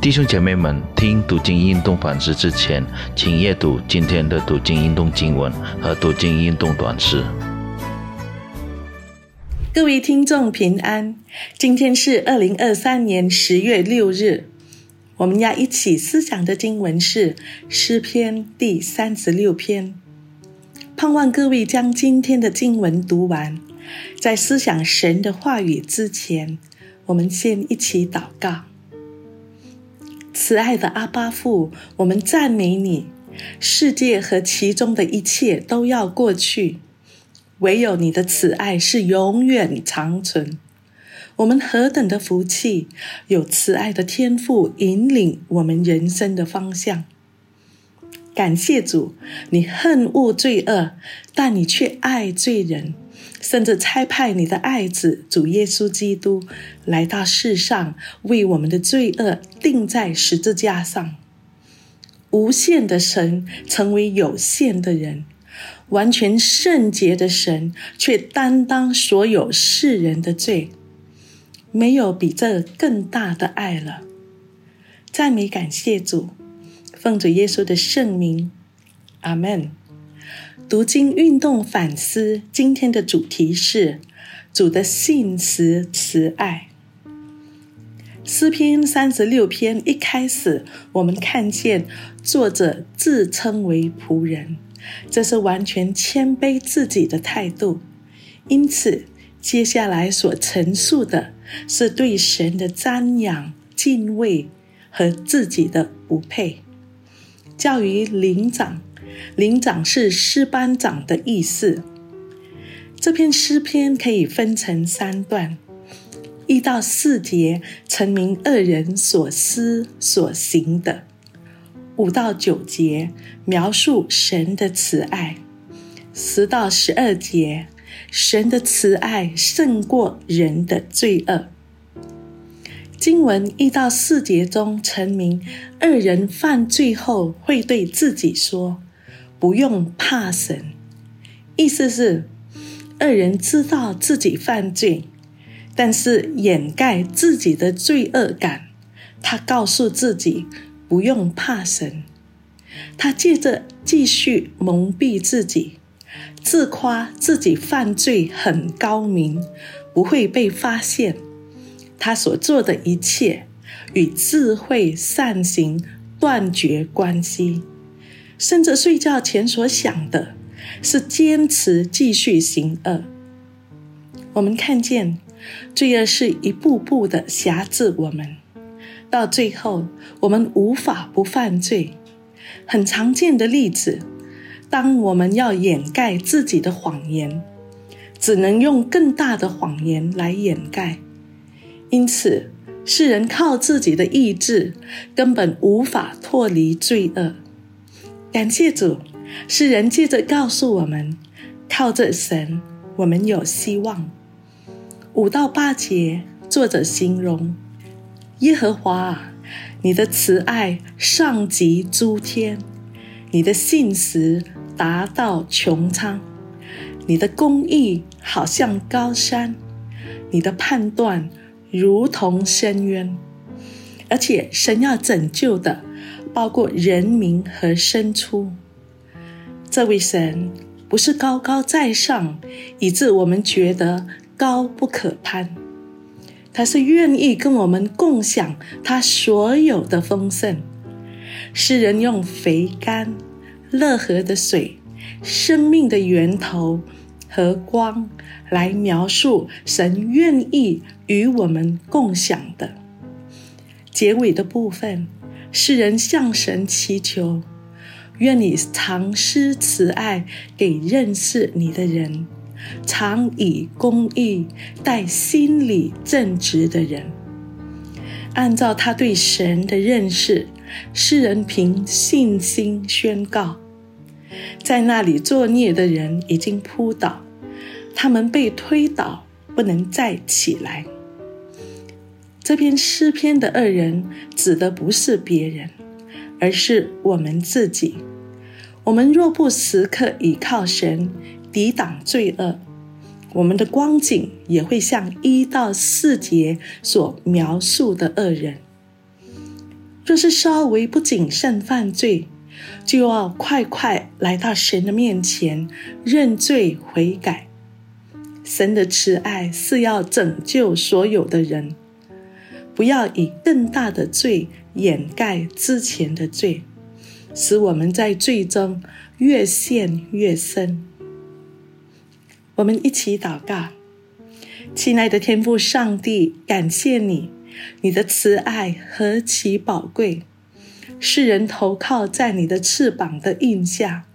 弟兄姐妹们，听读经运动反思之前，请阅读今天的读经运动经文和读经运动短诗。各位听众平安，今天是二零二三年十月六日，我们要一起思想的经文是诗篇第三十六篇。盼望各位将今天的经文读完，在思想神的话语之前，我们先一起祷告。慈爱的阿巴父，我们赞美你。世界和其中的一切都要过去，唯有你的慈爱是永远长存。我们何等的福气，有慈爱的天赋引领我们人生的方向。感谢主，你恨恶罪恶，但你却爱罪人。甚至差派你的爱子主耶稣基督来到世上，为我们的罪恶钉在十字架上。无限的神成为有限的人，完全圣洁的神却担当所有世人的罪。没有比这更大的爱了。赞美感谢主，奉主耶稣的圣名，阿门。读经运动反思，今天的主题是主的信实慈爱。诗篇三十六篇一开始，我们看见作者自称为仆人，这是完全谦卑自己的态度。因此，接下来所陈述的是对神的瞻仰、敬畏和自己的不配，教于灵长。灵长是诗班长的意思。这篇诗篇可以分成三段：一到四节，陈明二人所思所行的；五到九节，描述神的慈爱；十到十二节，神的慈爱胜过人的罪恶。经文一到四节中，陈明二人犯罪后会对自己说。不用怕神，意思是二人知道自己犯罪，但是掩盖自己的罪恶感。他告诉自己不用怕神，他借着继续蒙蔽自己，自夸自己犯罪很高明，不会被发现。他所做的一切与智慧善行断绝关系。甚至睡觉前所想的是坚持继续行恶。我们看见罪恶是一步步的辖制我们，到最后我们无法不犯罪。很常见的例子，当我们要掩盖自己的谎言，只能用更大的谎言来掩盖。因此，世人靠自己的意志根本无法脱离罪恶。感谢主，诗人接着告诉我们：靠着神，我们有希望。五到八节，作者形容耶和华，你的慈爱上及诸天，你的信实达到穹苍，你的公义好像高山，你的判断如同深渊。而且，神要拯救的。包括人民和牲畜，这位神不是高高在上，以致我们觉得高不可攀。他是愿意跟我们共享他所有的丰盛。诗人用肥甘、乐和的水、生命的源头和光来描述神愿意与我们共享的。结尾的部分。世人向神祈求，愿你常施慈爱给认识你的人，常以公义待心里正直的人。按照他对神的认识，世人凭信心宣告，在那里作孽的人已经扑倒，他们被推倒，不能再起来。这篇诗篇的二人指的不是别人，而是我们自己。我们若不时刻倚靠神，抵挡罪恶，我们的光景也会像一到四节所描述的恶人。若是稍微不谨慎犯罪，就要快快来到神的面前认罪悔改。神的慈爱是要拯救所有的人，不要以更大的罪掩盖之前的罪，使我们在罪中越陷越深。我们一起祷告，亲爱的天父上帝，感谢你，你的慈爱何其宝贵，世人投靠在你的翅膀的印下，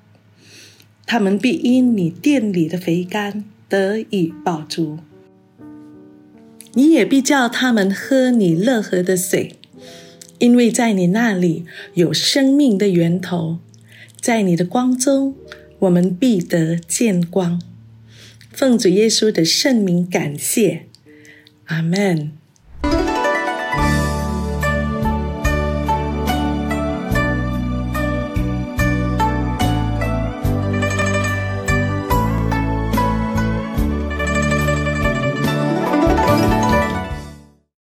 他们必因你殿里的肥甘。得以饱足，你也必叫他们喝你乐河的水，因为在你那里有生命的源头，在你的光中，我们必得见光。奉主耶稣的圣名，感谢，阿门。